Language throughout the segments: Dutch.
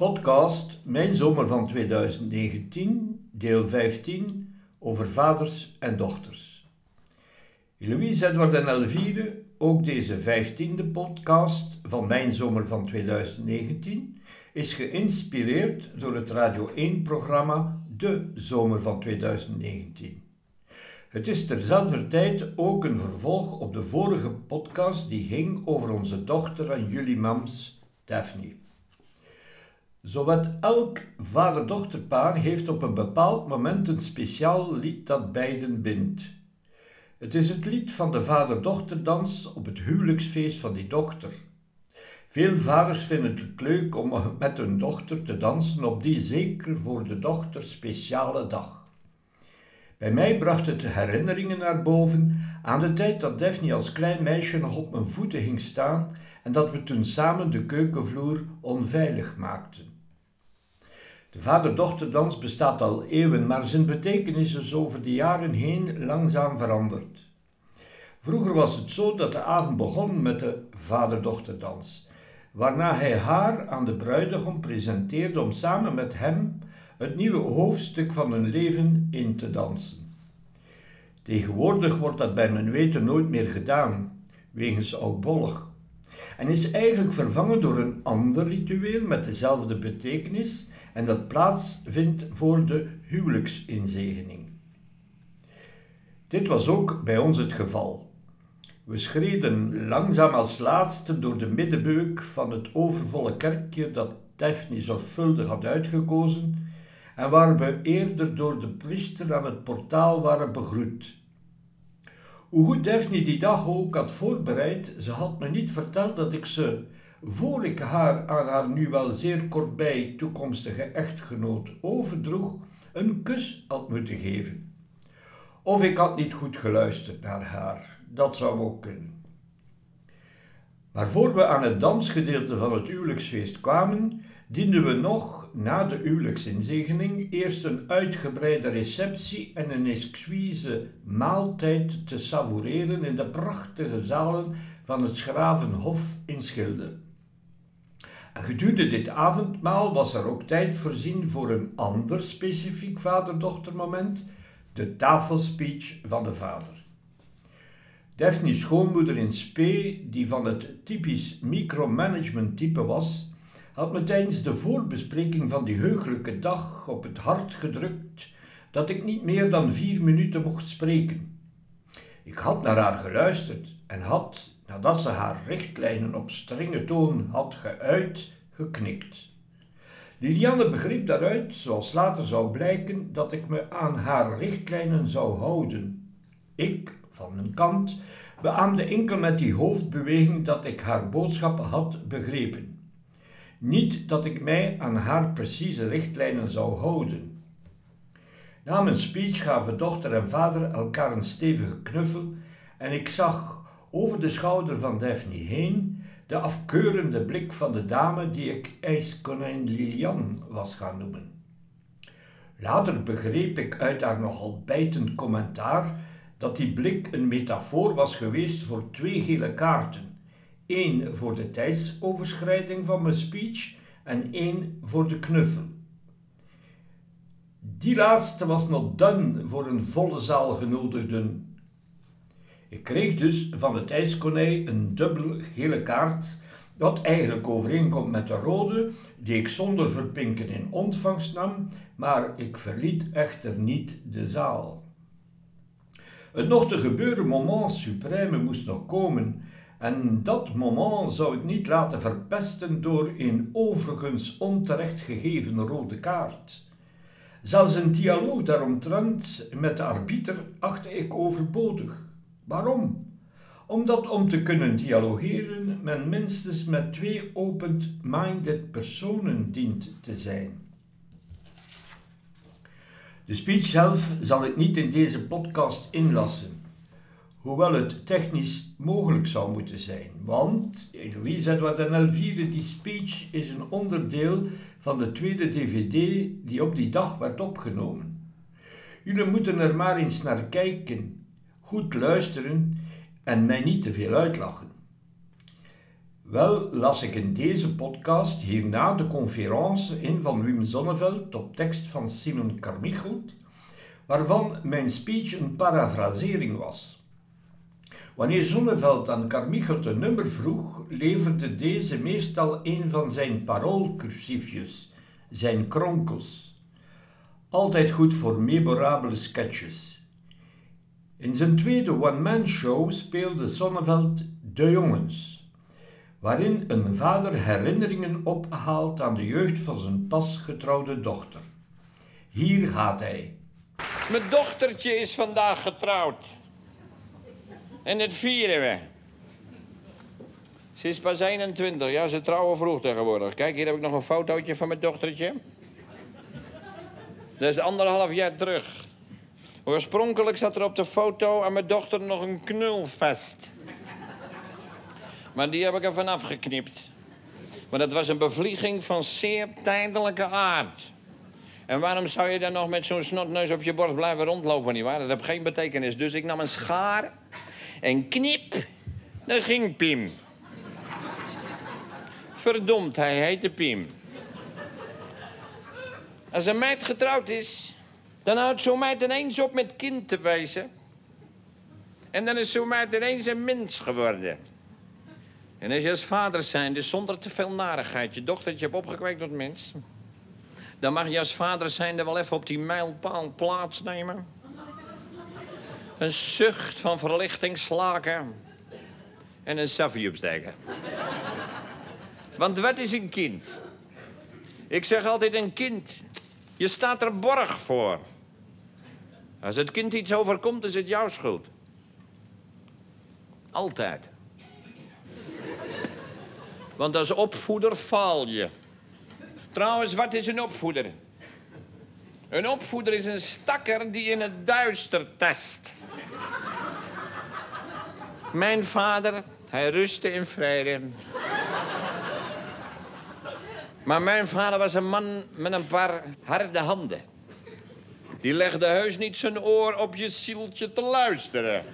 Podcast Mijn Zomer van 2019, deel 15 over vaders en dochters. Louise Edward en Elvire, ook deze 15e podcast van Mijn Zomer van 2019, is geïnspireerd door het Radio 1-programma De Zomer van 2019. Het is terzelfde tijd ook een vervolg op de vorige podcast die ging over onze dochter en jullie mams, Daphne. Zowat elk vader-dochterpaar heeft op een bepaald moment een speciaal lied dat beiden bindt. Het is het lied van de vader-dochterdans op het huwelijksfeest van die dochter. Veel vaders vinden het leuk om met hun dochter te dansen op die zeker voor de dochter speciale dag. Bij mij bracht het herinneringen naar boven aan de tijd dat Daphne als klein meisje nog op mijn voeten ging staan en dat we toen samen de keukenvloer onveilig maakten. De vader-dochterdans bestaat al eeuwen, maar zijn betekenis is over de jaren heen langzaam veranderd. Vroeger was het zo dat de avond begon met de vader-dochterdans, waarna hij haar aan de bruidegom presenteerde om samen met hem het nieuwe hoofdstuk van hun leven in te dansen. Tegenwoordig wordt dat bij mijn weten nooit meer gedaan, wegens oudbollig, en is eigenlijk vervangen door een ander ritueel met dezelfde betekenis en dat plaatsvindt voor de huwelijksinzegening. Dit was ook bij ons het geval. We schreden langzaam als laatste door de middenbeuk van het overvolle kerkje dat Daphne zorgvuldig had uitgekozen en waar we eerder door de priester aan het portaal waren begroet. Hoe goed Daphne die dag ook had voorbereid, ze had me niet verteld dat ik ze, voor ik haar aan haar nu wel zeer kortbij toekomstige echtgenoot overdroeg, een kus had moeten geven. Of ik had niet goed geluisterd naar haar, dat zou ook kunnen. Maar voor we aan het dansgedeelte van het huwelijksfeest kwamen, dienden we nog, na de huwelijksinzegening, eerst een uitgebreide receptie en een exquise maaltijd te savoureren in de prachtige zalen van het Schravenhof in Schilde. En gedurende dit avondmaal was er ook tijd voorzien voor een ander specifiek vader-dochtermoment, de tafelspeech van de vader. Daphne's schoonmoeder in spe, die van het typisch micromanagement type was, had me tijdens de voorbespreking van die heugelijke dag op het hart gedrukt dat ik niet meer dan vier minuten mocht spreken. Ik had naar haar geluisterd en had, nadat ze haar richtlijnen op strenge toon had geuit, geknikt. Liliane begreep daaruit, zoals later zou blijken, dat ik me aan haar richtlijnen zou houden. Ik, van mijn kant, beaamde enkel met die hoofdbeweging dat ik haar boodschap had begrepen. Niet dat ik mij aan haar precieze richtlijnen zou houden. Na mijn speech gaven dochter en vader elkaar een stevige knuffel en ik zag over de schouder van Daphne heen de afkeurende blik van de dame die ik ijskonijn Lilian was gaan noemen. Later begreep ik uit haar nogal bijtend commentaar dat die blik een metafoor was geweest voor twee gele kaarten. één voor de tijdsoverschrijding van mijn speech en één voor de knuffel. Die laatste was nog done voor een volle zaal genodigden. Ik kreeg dus van het ijskonij een dubbel gele kaart, wat eigenlijk overeenkomt met de rode, die ik zonder verpinken in ontvangst nam, maar ik verliet echter niet de zaal. Het nog te gebeuren moment supreme moest nog komen, en dat moment zou ik niet laten verpesten door een overigens onterecht gegeven rode kaart. Zelfs een dialoog daaromtrent met de arbiter achtte ik overbodig. Waarom? Omdat om te kunnen dialogeren men minstens met twee open-minded personen dient te zijn. De speech zelf zal ik niet in deze podcast inlassen, hoewel het technisch mogelijk zou moeten zijn, want Louise Edward en Elvire, die speech is een onderdeel van de tweede DVD die op die dag werd opgenomen. Jullie moeten er maar eens naar kijken, goed luisteren en mij niet te veel uitlachen. Wel las ik in deze podcast hierna de conferentie in van Wim Zonneveld op tekst van Simon Carmichelt, waarvan mijn speech een parafrasering was. Wanneer Zonneveld aan Carmichelt een nummer vroeg, leverde deze meestal een van zijn paroolcursiefjes, zijn kronkels. Altijd goed voor memorabele sketches. In zijn tweede one-man show speelde Zonneveld De Jongens waarin een vader herinneringen ophaalt aan de jeugd van zijn pas getrouwde dochter. Hier gaat hij. Mijn dochtertje is vandaag getrouwd. En het vieren we. Ze is pas 21, ja, ze trouwen vroeg tegenwoordig. Kijk, hier heb ik nog een fotootje van mijn dochtertje. Dat is anderhalf jaar terug. Oorspronkelijk zat er op de foto aan mijn dochter nog een knulvest. Maar die heb ik er vanaf geknipt. Maar dat was een bevlieging van zeer tijdelijke aard. En waarom zou je dan nog met zo'n snotneus op je borst blijven rondlopen, nietwaar? Dat heeft geen betekenis. Dus ik nam een schaar en knip. Daar ging Piem. Verdomd, hij heette Piem. Als een meid getrouwd is, dan houdt zo'n meid ineens op met kind te wezen. En dan is zo'n meid ineens een mens geworden. En als je als vader zijnde zonder te veel narigheid je dochtertje hebt opgekweekt tot mens... dan mag je als vader zijnde wel even op die mijlpaal plaatsnemen. Een zucht van verlichting slaken en een saffie opsteken. Want wat is een kind? Ik zeg altijd een kind. Je staat er borg voor. Als het kind iets overkomt, is het jouw schuld. Altijd. Want als opvoeder faal je. Trouwens, wat is een opvoeder? Een opvoeder is een stakker die in het duister test. Mijn vader, hij rustte in vrede. Maar mijn vader was een man met een paar harde handen. Die legde heus niet zijn oor op je zieltje te luisteren.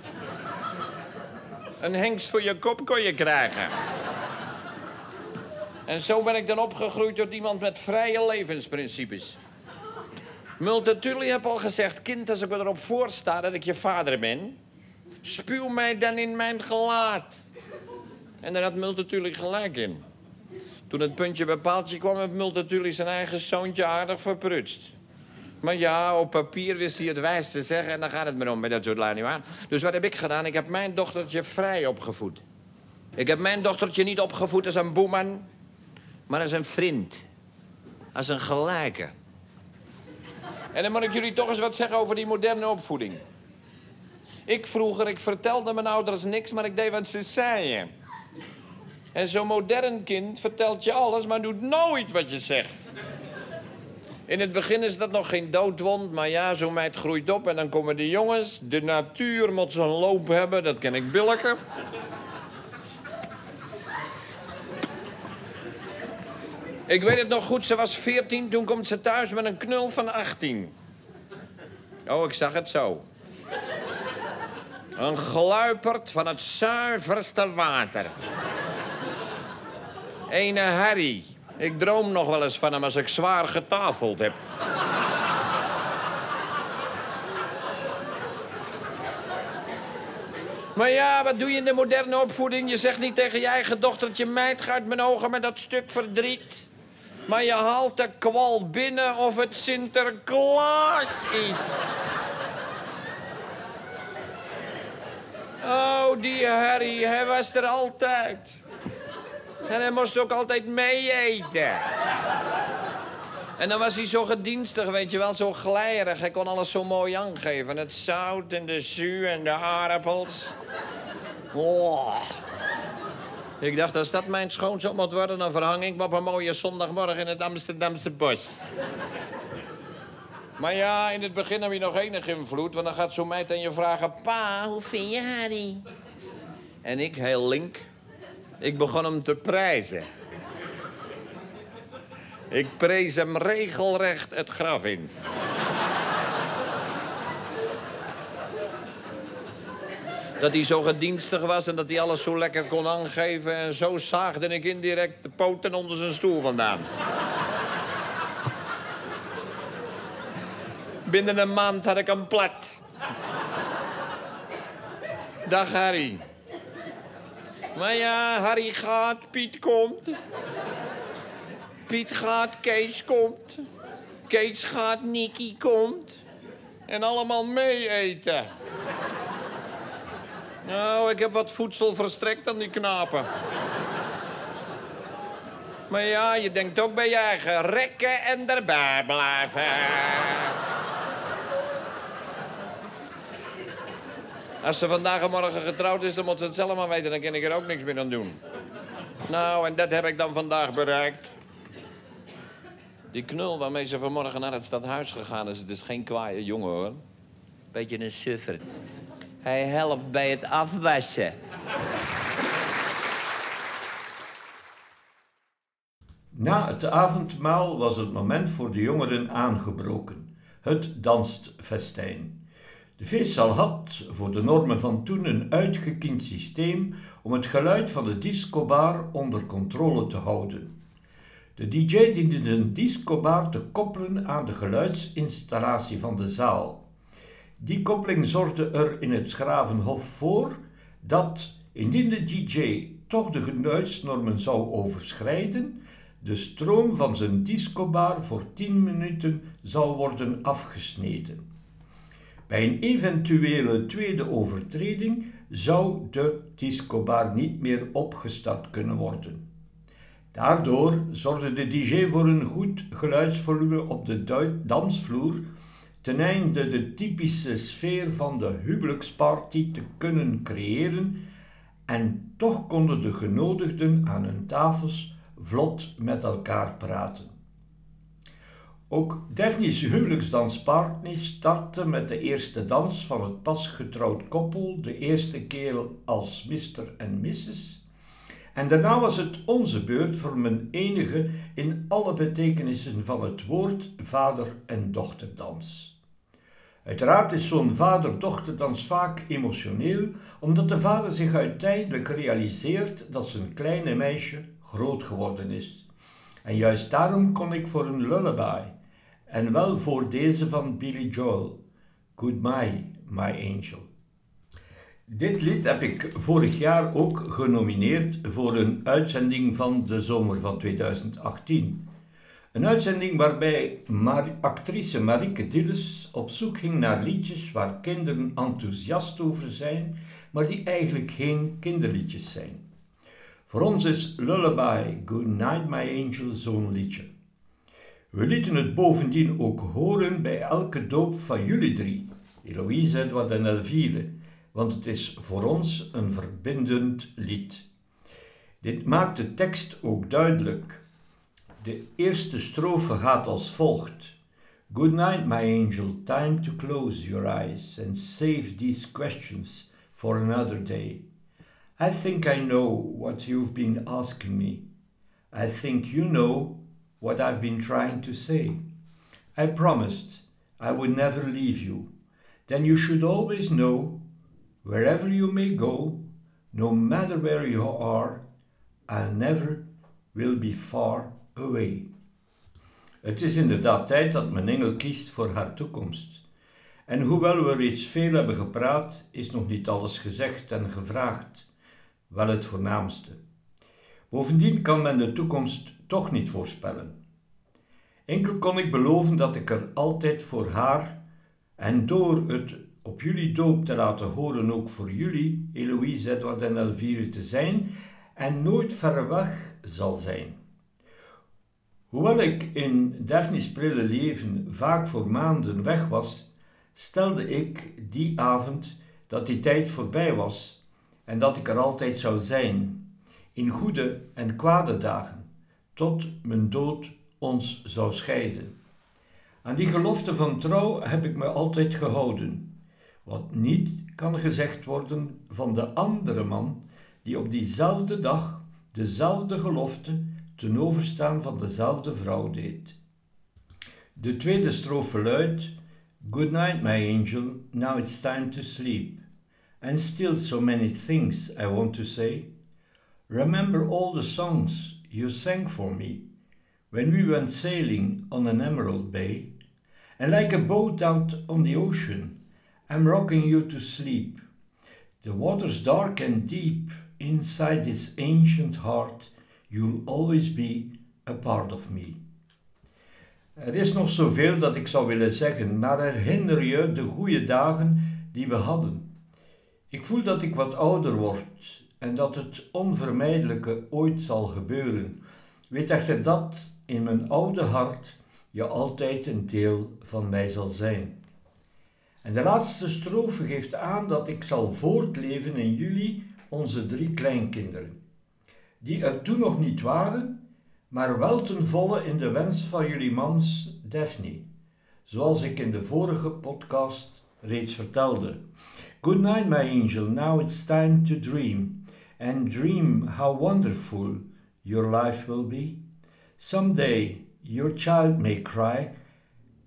Een hengst voor je kop kon je krijgen. En zo ben ik dan opgegroeid tot iemand met vrije levensprincipes. Multatuli heb al gezegd, kind, als ik me erop voorsta dat ik je vader ben... spuw mij dan in mijn gelaat. En daar had Multatuli gelijk in. Toen het puntje bij paaltje kwam, heeft Multatuli zijn eigen zoontje aardig verprutst. Maar ja, op papier wist hij het wijs te zeggen en dan gaat het me om met dat soort lui aan. Dus wat heb ik gedaan? Ik heb mijn dochtertje vrij opgevoed. Ik heb mijn dochtertje niet opgevoed als een boeman, maar als een vriend. Als een gelijke. En dan moet ik jullie toch eens wat zeggen over die moderne opvoeding. Ik vroeger, ik vertelde mijn ouders niks, maar ik deed wat ze zeiden. En zo'n modern kind vertelt je alles, maar doet nooit wat je zegt. In het begin is dat nog geen doodwond, maar ja, zo'n meid groeit op en dan komen de jongens. De natuur moet zijn loop hebben, dat ken ik billijker. Ik weet het nog goed, ze was 14, toen komt ze thuis met een knul van 18. Oh, ik zag het zo. Een gluiperd van het zuiverste water. Ene Harry. Ik droom nog wel eens van hem als ik zwaar getafeld heb. Maar ja, wat doe je in de moderne opvoeding? Je zegt niet tegen je eigen dochtertje... meid, ga uit mijn ogen met dat stuk verdriet. Maar je haalt de kwal binnen of het Sinterklaas is. Oh, die Harry, hij was er altijd. En hij moest ook altijd mee eten. En dan was hij zo gedienstig, weet je wel, zo glijerig. Hij kon alles zo mooi aangeven. Het zout en de zuur en de aardappels. Ik dacht, als dat mijn schoonzoon moet worden, dan verhang ik me op een mooie zondagmorgen in het Amsterdamse bos. maar ja, in het begin heb je nog enig invloed, want dan gaat zo'n meid aan je vragen... Pa, hoe vind je Harry? En ik, heel link, ik begon hem te prijzen. Ik prees hem regelrecht het graf in. Dat hij zo gedienstig was en dat hij alles zo lekker kon aangeven. En zo zaagde ik indirect de poten onder zijn stoel vandaan. Binnen een maand had ik hem plat. Dag Harry. Maar ja, Harry gaat, Piet komt. Piet gaat, Kees komt. Kees gaat, Nicky komt. En allemaal mee eten. Nou, ik heb wat voedsel verstrekt aan die knapen. Maar ja, je denkt ook bij je eigen rekken en erbij blijven. Als ze vandaag en morgen getrouwd is, dan moet ze het zelf maar weten. Dan kan ik er ook niks meer aan doen. Nou, en dat heb ik dan vandaag bereikt. Die knul waarmee ze vanmorgen naar het stadhuis gegaan is, het is geen kwaaie jongen hoor. Beetje een suffer. Hij helpt bij het afwassen. Na het avondmaal was het moment voor de jongeren aangebroken. Het danstfestijn. De feestzaal had voor de normen van toen een uitgekiend systeem om het geluid van de discobar onder controle te houden. De DJ diende zijn discobar te koppelen aan de geluidsinstallatie van de zaal. Die koppeling zorgde er in het Schravenhof voor dat, indien de DJ toch de geluidsnormen zou overschrijden, de stroom van zijn discobar voor 10 minuten zou worden afgesneden. Bij een eventuele tweede overtreding zou de discobar niet meer opgestart kunnen worden. Daardoor zorgde de DJ voor een goed geluidsvolume op de dansvloer, ten einde de typische sfeer van de huwelijksparty te kunnen creëren en toch konden de genodigden aan hun tafels vlot met elkaar praten. Ook Daphne's huwelijksdansparty startte met de eerste dans van het pas getrouwd koppel, de eerste keer als Mr. en Mrs. En daarna was het onze beurt voor mijn enige in alle betekenissen van het woord vader- en dochterdans. Uiteraard is zo'n vader-dochterdans vaak emotioneel, omdat de vader zich uiteindelijk realiseert dat zijn kleine meisje groot geworden is. En juist daarom kon ik voor een lullaby, en wel voor deze van Billy Joel, Goodbye, My Angel. Dit lied heb ik vorig jaar ook genomineerd voor een uitzending van de zomer van 2018. Een uitzending waarbij actrice Marieke Dilles op zoek ging naar liedjes waar kinderen enthousiast over zijn, maar die eigenlijk geen kinderliedjes zijn. Voor ons is Lullaby, Good Night My Angel zo'n liedje. We lieten het bovendien ook horen bij elke doop van jullie drie, Eloïse, Edward en Elvire, want het is voor ons een verbindend lied. Dit maakt de tekst ook duidelijk. De eerste strofe gaat als volgt. Good night, my angel, time to close your eyes and save these questions for another day. I think I know what you've been asking me. I think you know what I've been trying to say. I promised I would never leave you. Then you should always know Wherever you may go, no matter where you are, I never will be far away. Het is inderdaad tijd dat mijn engel kiest voor haar toekomst. En hoewel we reeds veel hebben gepraat, is nog niet alles gezegd en gevraagd, wel het voornaamste. Bovendien kan men de toekomst toch niet voorspellen. Enkel kon ik beloven dat ik er altijd voor haar en door het op jullie doop te laten horen ook voor jullie, Eloïse, Edward en Elvire te zijn en nooit ver weg zal zijn. Hoewel ik in Daphne's prille leven vaak voor maanden weg was, stelde ik die avond dat die tijd voorbij was en dat ik er altijd zou zijn, in goede en kwade dagen, tot mijn dood ons zou scheiden. Aan die gelofte van trouw heb ik me altijd gehouden wat niet kan gezegd worden van de andere man die op diezelfde dag dezelfde gelofte ten overstaan van dezelfde vrouw deed. De tweede strofe luidt: Good night, my angel, now it's time to sleep. and still so many things I want to say. Remember all the songs you sang for me when we went sailing on an emerald bay, and like a boat out on the ocean, I'm rocking you to sleep. The water's dark and deep inside this ancient heart, you'll always be a part of me. Er is nog zoveel dat ik zou willen zeggen, maar herinner je de goede dagen die we hadden. Ik voel dat ik wat ouder word en dat het onvermijdelijke ooit zal gebeuren. Weet echter dat in mijn oude hart je altijd een deel van mij zal zijn. En de laatste strofe geeft aan dat ik zal voortleven in jullie, onze drie kleinkinderen, die er toen nog niet waren, maar wel ten volle in de wens van jullie mans Daphne, zoals ik in de vorige podcast reeds vertelde. Good night, my angel. Now it's time to dream, and dream how wonderful your life will be. Someday your child may cry,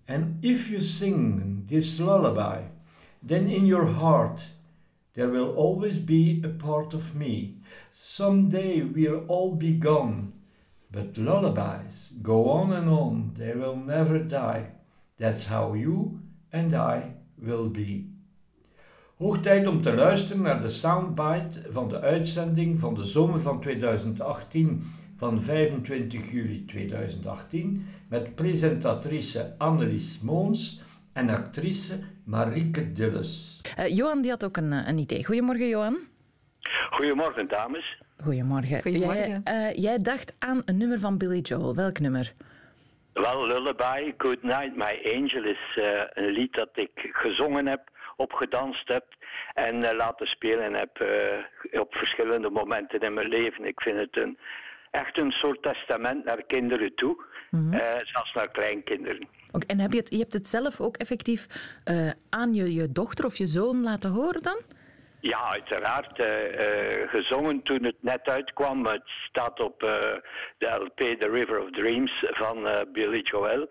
and if you sing this lullaby, then in your heart there will always be a part of me. Someday we'll all be gone, but lullabies go on and on, they will never die. That's how you and I will be. Hoog tijd om te luisteren naar de soundbite van de uitzending van de zomer van 2018 van 25 juli 2018 met presentatrice Annelies Moons en actrice Marieke Dulles. Uh, Johan die had ook een, een idee. Goedemorgen Johan. Goedemorgen dames. Goedemorgen. Goedemorgen. Jij, uh, jij dacht aan een nummer van Billy Joel. Welk nummer? Wel, Lullaby, Good Night, My Angel is uh, een lied dat ik gezongen heb, opgedanst heb en laten spelen heb op verschillende momenten in mijn leven. Ik vind het een echt een soort testament naar kinderen toe, mm -hmm. uh, zelfs naar kleinkinderen. Okay, en heb je, het, je hebt het zelf ook effectief aan je, je dochter of je zoon laten horen dan? Ja, uiteraard. Uh, gezongen toen het net uitkwam. Het staat op de LP The River of Dreams van Billy Joel.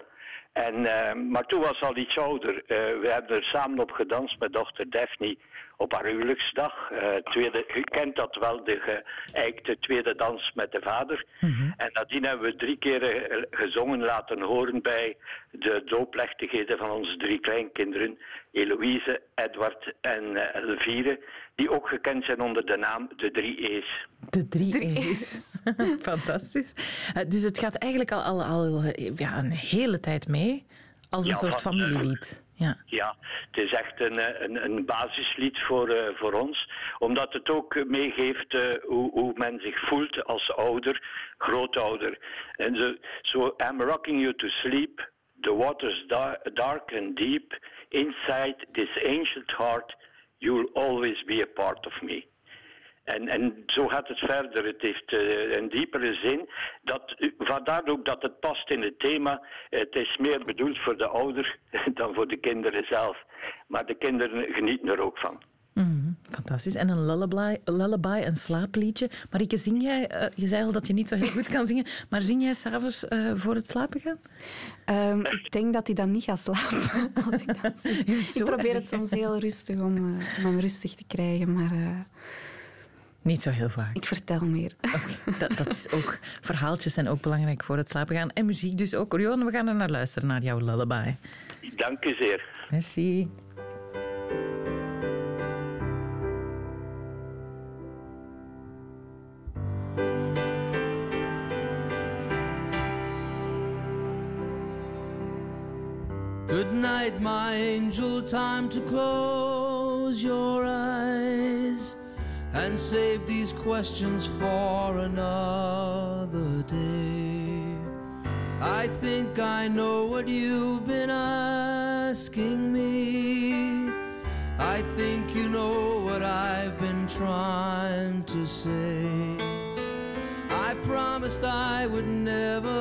En, maar toen was al iets ouder. we hebben er samen op gedanst met dochter Daphne op haar huwelijksdag. Uh, tweede, je kent dat wel, de geëikte tweede dans met de vader. Mm -hmm. En nadien hebben we drie keer gezongen laten horen bij de doopplechtigheden van onze drie kleinkinderen. Eloïse, Edward en uh, Elvire, die ook gekend zijn onder de naam de drie E's. De drie E's. Fantastisch. Uh, dus het gaat eigenlijk al, al, al ja, een hele tijd mee als een ja, soort familielied. Ja. ja, het is echt een, een, een basislied voor, uh, voor ons. Omdat het ook meegeeft uh, hoe, hoe men zich voelt als ouder, grootouder. En zo, so, I'm rocking you to sleep. The water's da dark and deep. Inside this ancient heart, you'll always be a part of me. En, en zo gaat het verder. Het heeft uh, een diepere zin. Dat, vandaar ook dat het past in het thema. Het is meer bedoeld voor de ouder dan voor de kinderen zelf. Maar de kinderen genieten er ook van. Mm, fantastisch. En een lullaby, lullaby, een slaapliedje. Marieke, zing jij... Uh, je zei al dat je niet zo heel goed kan zingen. Maar zing jij s'avonds uh, voor het slapen gaan? Um, ik denk dat hij dan niet gaat slapen. Als ik, dat ik probeer het soms heel rustig om, uh, om hem rustig te krijgen. Maar... Niet zo heel vaak. Ik vertel meer. Okay, dat, dat, is ook, verhaaltjes zijn ook belangrijk voor het slapen gaan. En muziek dus ook. Johan, we gaan er naar luisteren, naar jouw lullaby. Dank u zeer. Merci. Good night, my angel, time to close your eyes and save these questions for another day. I think I know what you've been asking me. I think you know what I've been trying to say. I promised I would never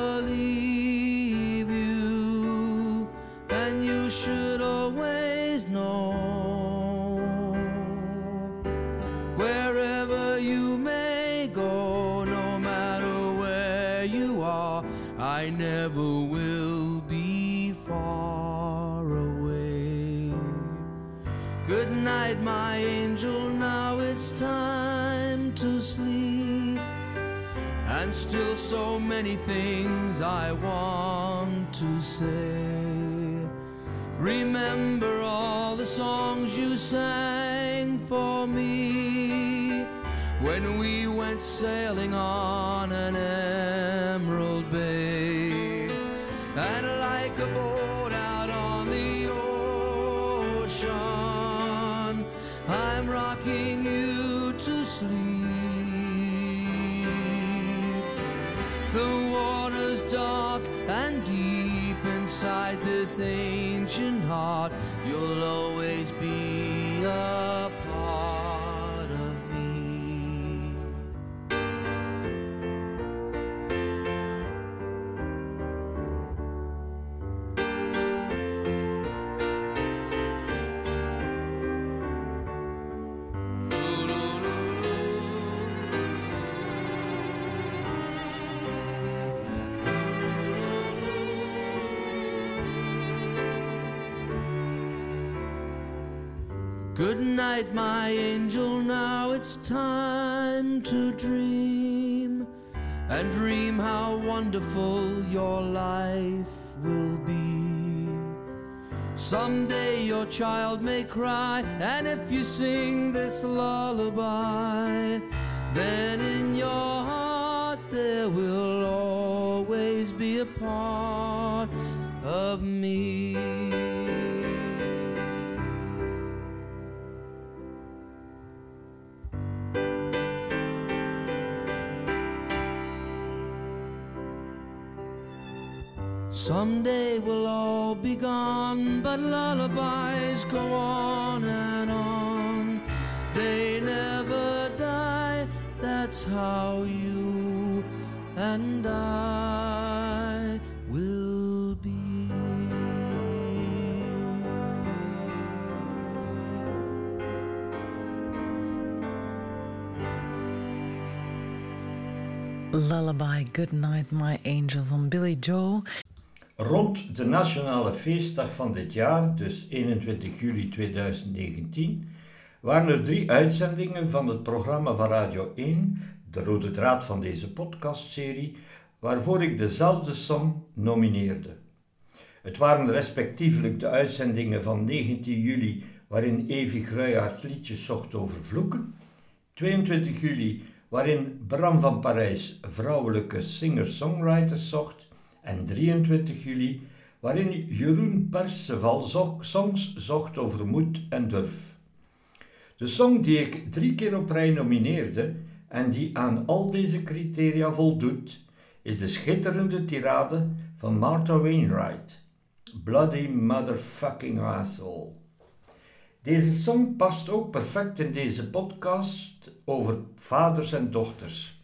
night, my angel. Now it's time to sleep. And still so many things I want to say. Remember all the songs you sang for me when we went sailing on an emerald inside this ancient heart. You'll always Good night, my angel. Now it's time to dream and dream how wonderful your life will be. Someday your child may cry, and if you sing this lullaby, then in your heart there will always be a part of me. Someday we'll all be gone, but lullabies go on and on. They never die, that's how you and I will be. Lullaby, Good Night, My Angel van Billy Joel. Rond de nationale feestdag van dit jaar, dus 21 juli 2019, waren er drie uitzendingen van het programma van Radio 1, de rode draad van deze podcastserie, waarvoor ik dezelfde song nomineerde. Het waren respectievelijk de uitzendingen van 19 juli, waarin Evi Gruijaert liedjes zocht over vloeken, 22 juli, waarin Bram van Parijs vrouwelijke singer-songwriters zocht, en 23 juli, waarin Jeroen Perceval songs zocht over moed en durf. De song die ik drie keer op rij nomineerde en die aan al deze criteria voldoet, is de schitterende tirade van Martha Wainwright, Bloody Motherfucking Asshole. Deze song past ook perfect in deze podcast over vaders en dochters.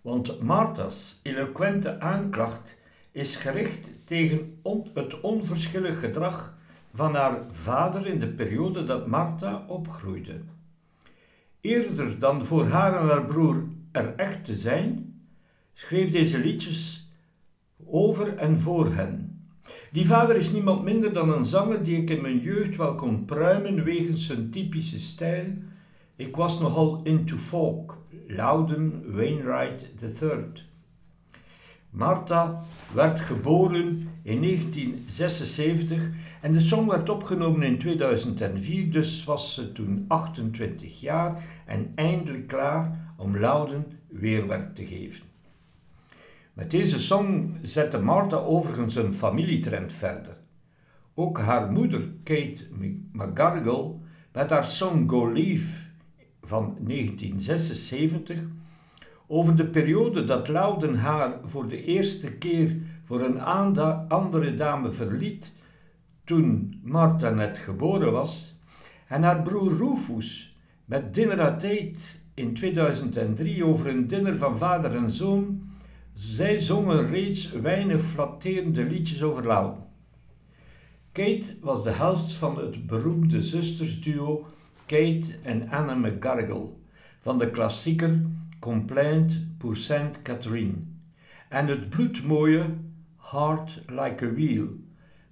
Want Martha's eloquente aanklacht is gericht tegen het onverschillig gedrag van haar vader in de periode dat Martha opgroeide. Eerder dan voor haar en haar broer er echt te zijn, schreef deze liedjes over en voor hen. Die vader is niemand minder dan een zanger die ik in mijn jeugd wel kon pruimen wegens zijn typische stijl. Ik was nogal into folk, Loudon Wainwright III. Martha werd geboren in 1976 en de song werd opgenomen in 2004, dus was ze toen 28 jaar en eindelijk klaar om Loudon weerwerk te geven. Met deze song zette Martha overigens een familietrend verder. Ook haar moeder, Kate McGargle, met haar song Go Leave van 1976 over de periode dat Loudon haar voor de eerste keer voor een andere dame verliet toen Martha net geboren was, en haar broer Rufus met Dinner at Eight in 2003 over een dinner van vader en zoon, zij zongen reeds weinig flatterende liedjes over Loudon. Kate was de helft van het beroemde zustersduo Kate en Anna McGargle van de klassieker Complaint pour Saint Catherine en het bloedmooie Heart Like a Wheel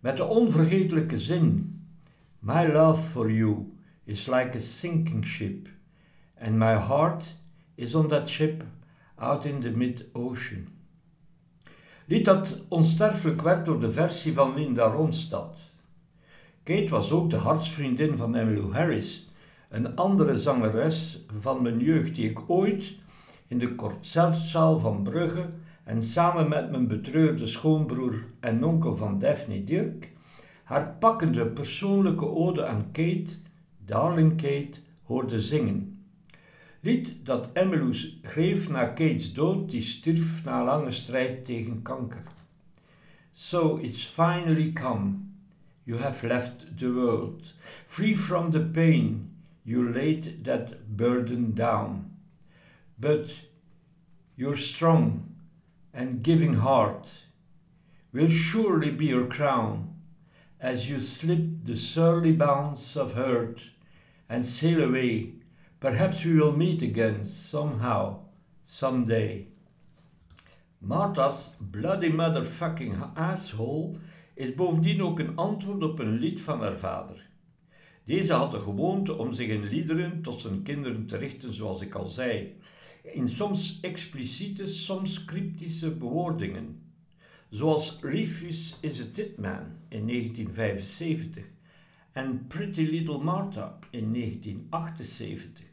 met de onvergetelijke zin My love for you is like a sinking ship and my heart is on that ship out in the mid-ocean. Lied dat onsterfelijk werd door de versie van Linda Ronstadt. Kate was ook de hartsvriendin van Emmylou Harris, een andere zangeres van mijn jeugd die ik ooit in de concertzaal van Brugge en samen met mijn betreurde schoonbroer en onkel van Daphne Dirk haar pakkende persoonlijke ode aan Kate, Darling Kate, hoorde zingen. Lied dat Emmylou schreef na Kate's dood, die stierf na lange strijd tegen kanker. So it's finally come. You have left the world. Free from the pain, you laid that burden down. But your strong and giving heart will surely be your crown as you slip the surly bounds of hurt and sail away. Perhaps we will meet again somehow, someday. Martha's Bloody Motherfucking Asshole is bovendien ook een antwoord op een lied van haar vader. Deze had de gewoonte om zich in liederen tot zijn kinderen te richten, zoals ik al zei, in soms expliciete, soms cryptische bewoordingen, zoals Rufus is a Titman in 1975 en Pretty Little Martha in 1978.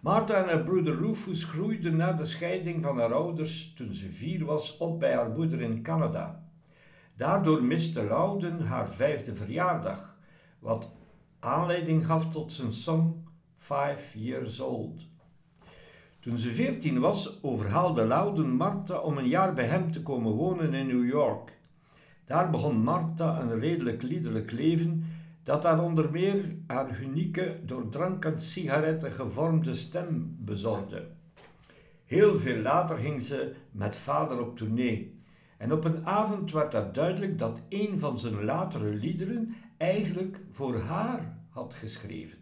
Martha en haar broeder Rufus groeiden na de scheiding van haar ouders toen ze vier was op bij haar moeder in Canada. Daardoor miste Louden haar vijfde verjaardag, wat aanleiding gaf tot zijn song Five Years Old. Toen ze veertien was, overhaalde Louden Martha om een jaar bij hem te komen wonen in New York. Daar begon Martha een redelijk liederlijk leven dat haar onder meer haar unieke, door drank en sigaretten gevormde stem bezorgde. Heel veel later ging ze met vader op tournee. En op een avond werd het duidelijk dat een van zijn latere liederen eigenlijk voor haar had geschreven.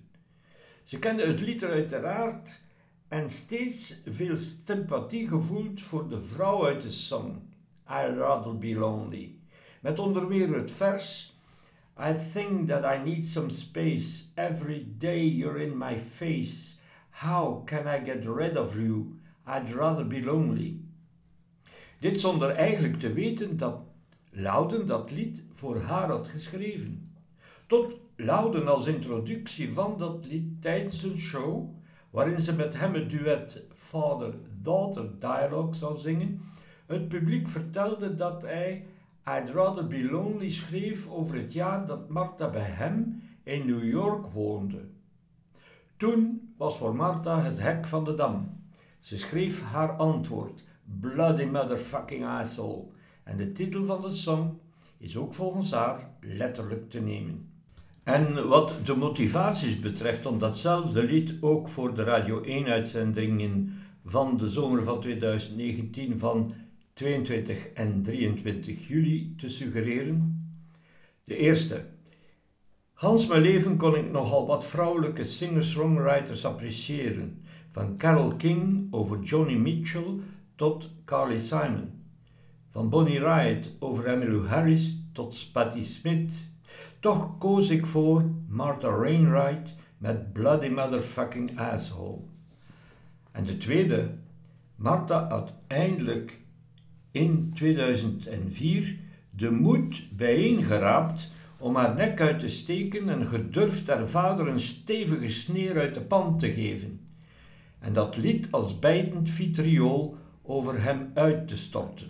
Ze kende het lied uiteraard en steeds veel sympathie gevoeld voor de vrouw uit de song, I'd Rather Be Lonely, met onder meer het vers I think that I need some space. Every day you're in my face. How can I get rid of you? I'd rather be lonely. Dit zonder eigenlijk te weten dat Louden dat lied voor haar had geschreven. Tot Louden als introductie van dat lied tijdens een show, waarin ze met hem het duet Father-Daughter Dialogue zou zingen, het publiek vertelde dat hij I'd Rather Be Lonely schreef over het jaar dat Martha bij hem in New York woonde. Toen was voor Martha het hek van de dam. Ze schreef haar antwoord, Bloody Motherfucking Asshole, en de titel van de song is ook volgens haar letterlijk te nemen. En wat de motivaties betreft om datzelfde lied ook voor de Radio 1-uitzendingen van de zomer van 2019 van 22 en 23 juli te suggereren. De eerste. Hans mijn leven kon ik nogal wat vrouwelijke singer-songwriters appreciëren, van Carole King over Joni Mitchell tot Carly Simon, van Bonnie Raitt over Emmylou Harris tot Patti Smith. Toch koos ik voor Martha Rainwright met Bloody Motherfucking Asshole. En de tweede, Martha uiteindelijk in 2004 de moed bijeengeraapt om haar nek uit te steken en gedurfd haar vader een stevige sneer uit de pan te geven. En dat lied als bijtend vitriool over hem uit te storten.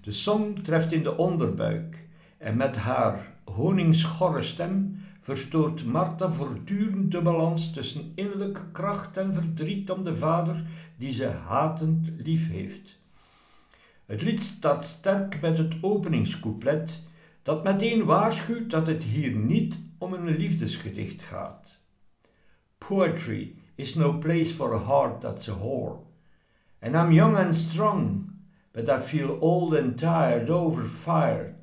De song treft in de onderbuik en met haar honingschorre stem verstoort Martha voortdurend de balans tussen innerlijke kracht en verdriet om de vader die ze hatend lief heeft. Het lied start sterk met het openingscouplet, dat meteen waarschuwt dat het hier niet om een liefdesgedicht gaat. Poetry is no place for a heart that's a whore. And I'm young and strong, but I feel old and tired, overfired.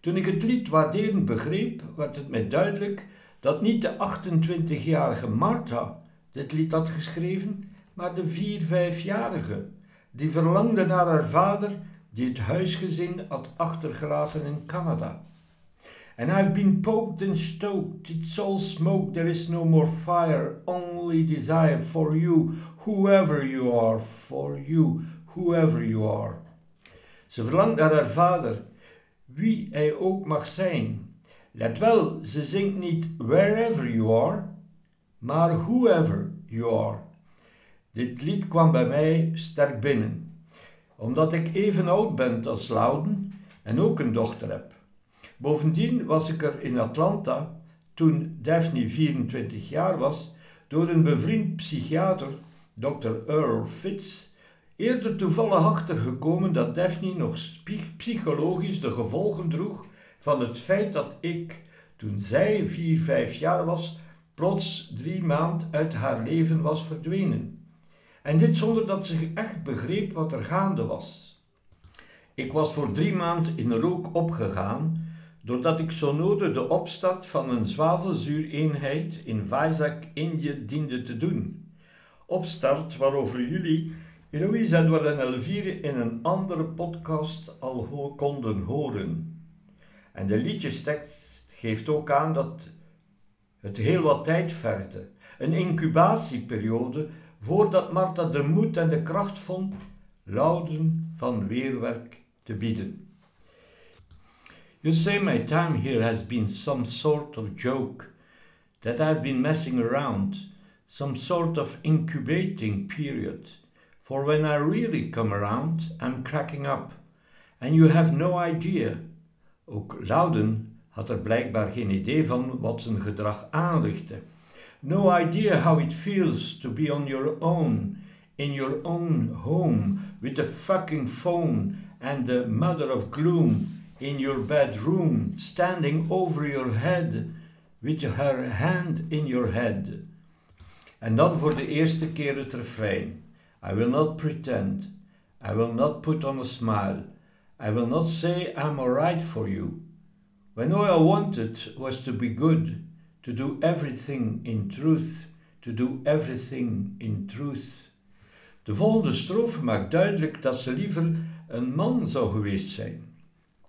Toen ik het lied waarderend begreep, werd het mij duidelijk dat niet de 28-jarige Martha dit lied had geschreven, maar de 4-5-jarige die verlangde naar haar vader die het huisgezin had achtergelaten in Canada. And I've been poked and stoked, it's all smoke, there is no more fire, only desire for you, whoever you are, for you, whoever you are. Ze verlangt naar haar vader, wie hij ook mag zijn. Let wel, ze zingt niet wherever you are, maar whoever you are. Dit lied kwam bij mij sterk binnen, omdat ik even oud ben als Louden en ook een dochter heb. Bovendien was ik er in Atlanta, toen Daphne 24 jaar was, door een bevriend psychiater, Dr. Earl Fitz, eerder toevallig achtergekomen dat Daphne nog psychologisch de gevolgen droeg van het feit dat ik, toen zij 4, 5 jaar was, plots drie maand uit haar leven was verdwenen. En dit zonder dat ze echt begreep wat er gaande was. Ik was voor drie maand in rook opgegaan, doordat ik zo nodig de opstart van een zwavelzuureenheid in Vizag, Indië, diende te doen. Opstart waarover jullie Eloise Edward en Elvire in een andere podcast al konden horen. En de liedjestekst geeft ook aan dat het heel wat tijd vergde. Een incubatieperiode voordat Martha de moed en de kracht vond Louden van weerwerk te bieden. You say my time here has been some sort of joke, that I've been messing around, some sort of incubating period. For when I really come around, I'm cracking up. And you have no idea. Ook Louden had er blijkbaar geen idee van wat zijn gedrag aanrichtte. No idea how it feels to be on your own, in your own home, with the fucking phone and the mother of gloom in your bedroom, standing over your head, with her hand in your head. En dan voor de eerste keer het refrein. I will not pretend. I will not put on a smile. I will not say I'm alright for you. When all I wanted was to be good, to do everything in truth, to do everything in truth. De volgende strofe maakt duidelijk dat ze liever een man zou geweest zijn.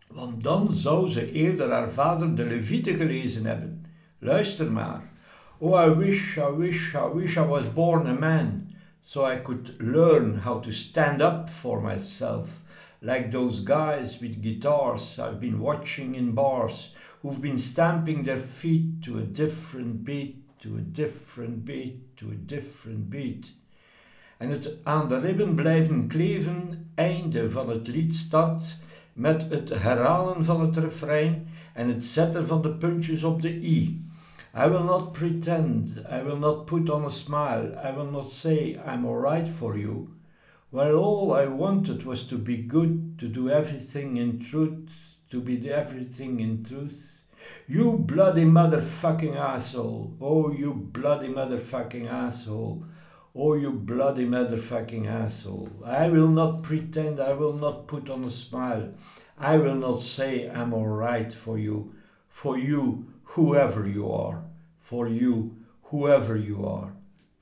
Want dan zou ze eerder haar vader de Levieten gelezen hebben. Luister maar. Oh, I wish, I wish, I wish I was born a man, so I could learn how to stand up for myself, like those guys with guitars I've been watching in bars, who've been stamping their feet to a different beat, to a different beat, to a different beat. En het aan de ribben blijven kleven einde van het lied start met het herhalen van het refrein en het zetten van de puntjes op de i. I will not pretend, I will not put on a smile, I will not say I'm alright for you. Well, all I wanted was to be good, to do everything in truth, to be everything in truth. You bloody motherfucking asshole. Oh, you bloody motherfucking asshole. Oh, you bloody motherfucking asshole. I will not pretend, I will not put on a smile. I will not say I'm alright for you, for you, whoever you are, for you, whoever you are,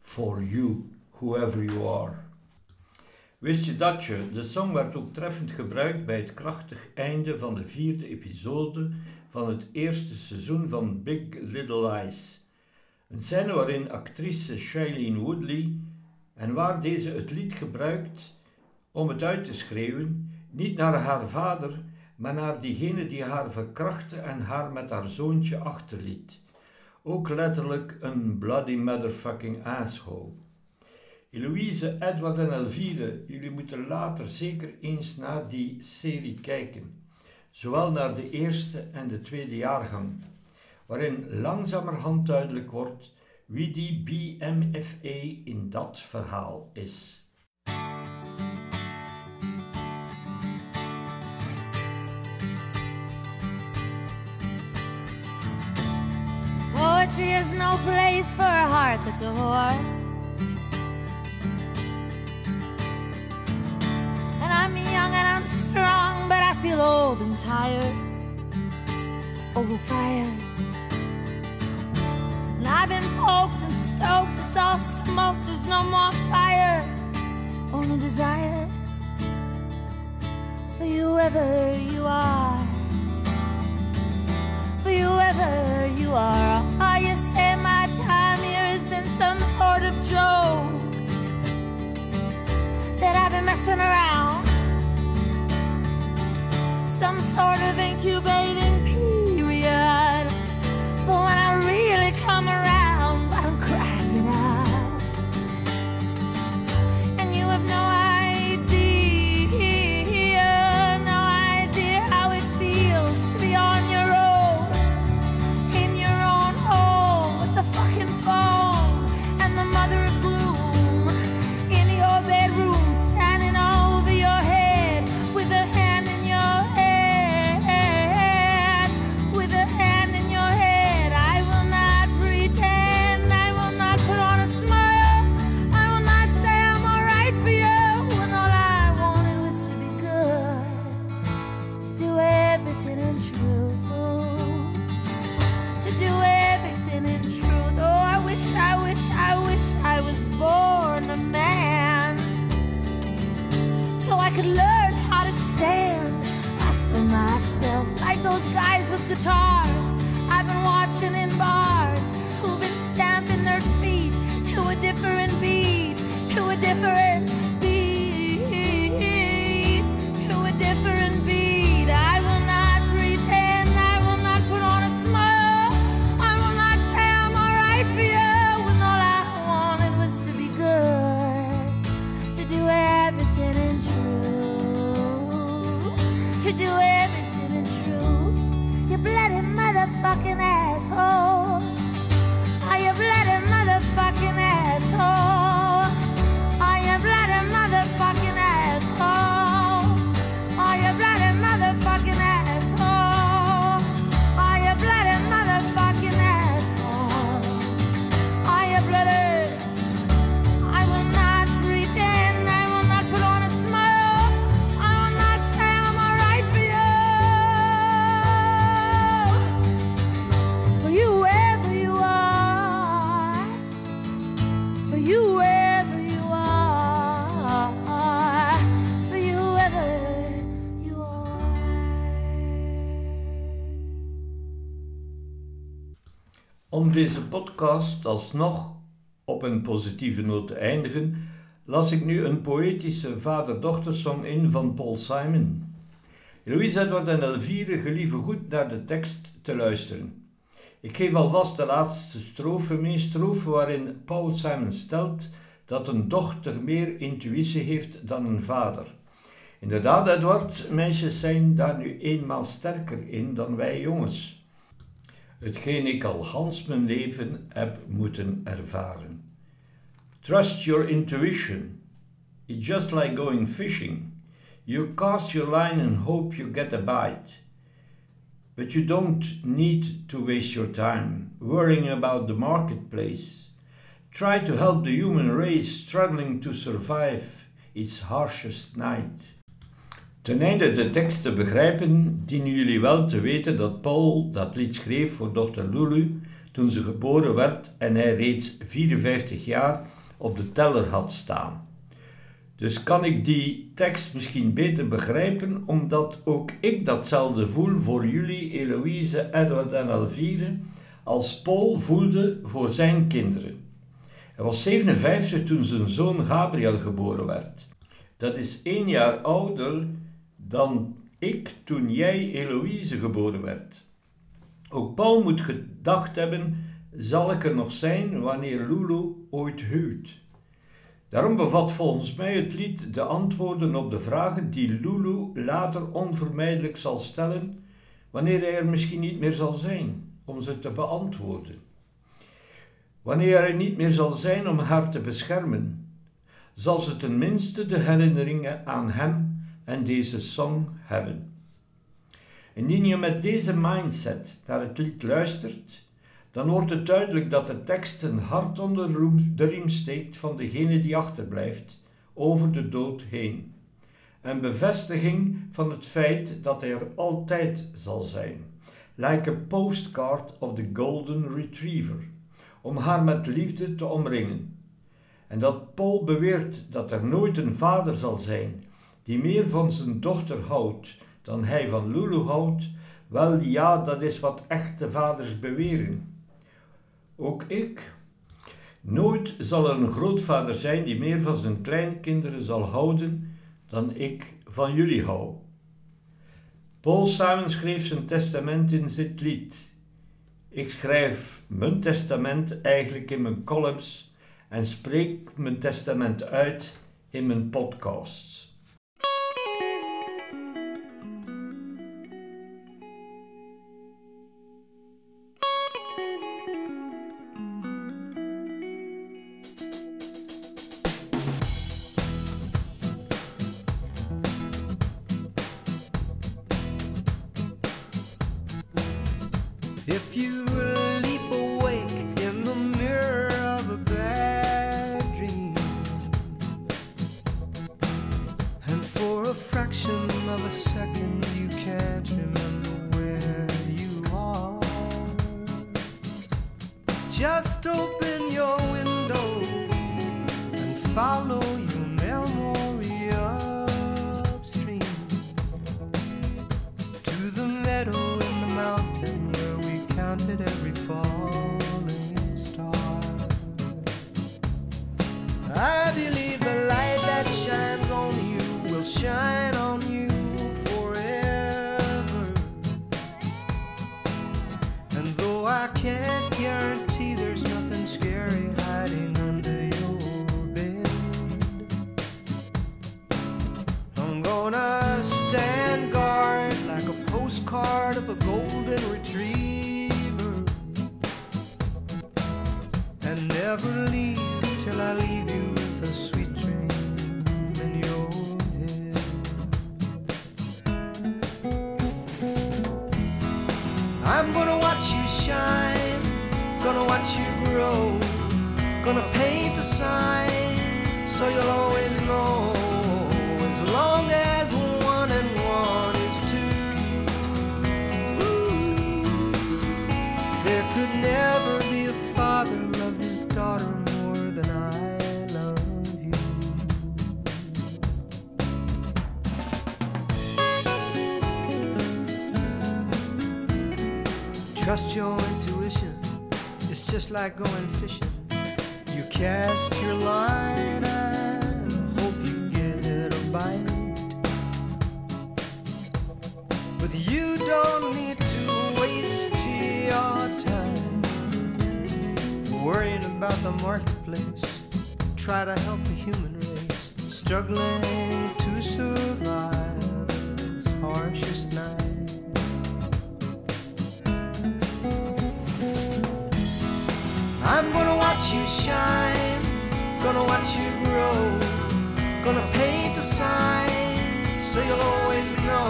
for you, whoever you are. Wist je dat je? De song werd ook treffend gebruikt bij het krachtig einde van de vierde episode van het eerste seizoen van Big Little Lies. Een scène waarin actrice Shailene Woodley en waar deze het lied gebruikt om het uit te schreeuwen, niet naar haar vader, maar naar diegene die haar verkrachtte en haar met haar zoontje achterliet. Ook letterlijk een bloody motherfucking asshole. Eloïse, Edward en Elvire, jullie moeten later zeker eens naar die serie kijken. Zowel naar de eerste en de tweede jaargang, waarin langzamerhand duidelijk wordt wie die BMFA in dat verhaal is. Poetry is no place for a heart that's a whore. And I'm young and I'm strong, but I feel old and tired. Overfired. And I've been poked and stoked, it's all smoke, there's no more fire, only desire for you, whoever you are. Podcast alsnog op een positieve noot te eindigen, las ik nu een poëtische vader-dochtersong in van Paul Simon. Louise Edward en Elvire gelieven goed naar de tekst te luisteren. Ik geef alvast de laatste strofe mee, strofe waarin Paul Simon stelt dat een dochter meer intuïtie heeft dan een vader. Inderdaad, Edward, meisjes zijn daar nu eenmaal sterker in dan wij jongens. Hetgeen ik al gans mijn leven heb moeten ervaren. Trust your intuition. It's just like going fishing. You cast your line and hope you get a bite. But you don't need to waste your time worrying about the marketplace. Try to help the human race struggling to survive its harshest night. Ten einde de tekst te begrijpen, dienen jullie wel te weten dat Paul dat lied schreef voor dochter Lulu toen ze geboren werd en hij reeds 54 jaar op de teller had staan. Dus kan ik die tekst misschien beter begrijpen, omdat ook ik datzelfde voel voor jullie, Eloïse, Edward en Elvire, als Paul voelde voor zijn kinderen. Hij was 57 toen zijn zoon Gabriel geboren werd. Dat is één jaar ouder dan ik toen jij, Eloïse, geboren werd. Ook Paul moet gedacht hebben, zal ik er nog zijn wanneer Lulu ooit huwt? Daarom bevat volgens mij het lied de antwoorden op de vragen die Lulu later onvermijdelijk zal stellen, wanneer hij er misschien niet meer zal zijn om ze te beantwoorden. Wanneer hij niet meer zal zijn om haar te beschermen, zal ze tenminste de herinneringen aan hem en deze song hebben. Indien je met deze mindset naar het lied luistert, dan wordt het duidelijk dat de tekst een hart onder de riem steekt van degene die achterblijft, over de dood heen. Een bevestiging van het feit dat hij er altijd zal zijn, like a postcard of the golden retriever, om haar met liefde te omringen. En dat Paul beweert dat er nooit een vader zal zijn die meer van zijn dochter houdt dan hij van Lulu houdt, wel ja, dat is wat echte vaders beweren. Ook ik. Nooit zal er een grootvader zijn die meer van zijn kleinkinderen zal houden dan ik van jullie hou. Paul Simon schreef zijn testament in dit lied. Ik schrijf mijn testament eigenlijk in mijn columns en spreek mijn testament uit in mijn podcasts. Shine, gonna watch you grow, gonna paint a sign so you'll always know. Trust your intuition, it's just like going fishing. You cast your line and hope you get a bite. But you don't need to waste your time worrying about the marketplace. Try to help the human race struggling shine, gonna watch you grow, gonna paint a sign so you'll always know.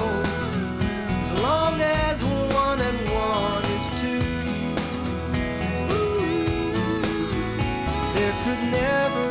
So long as one and one is two, Ooh, there could never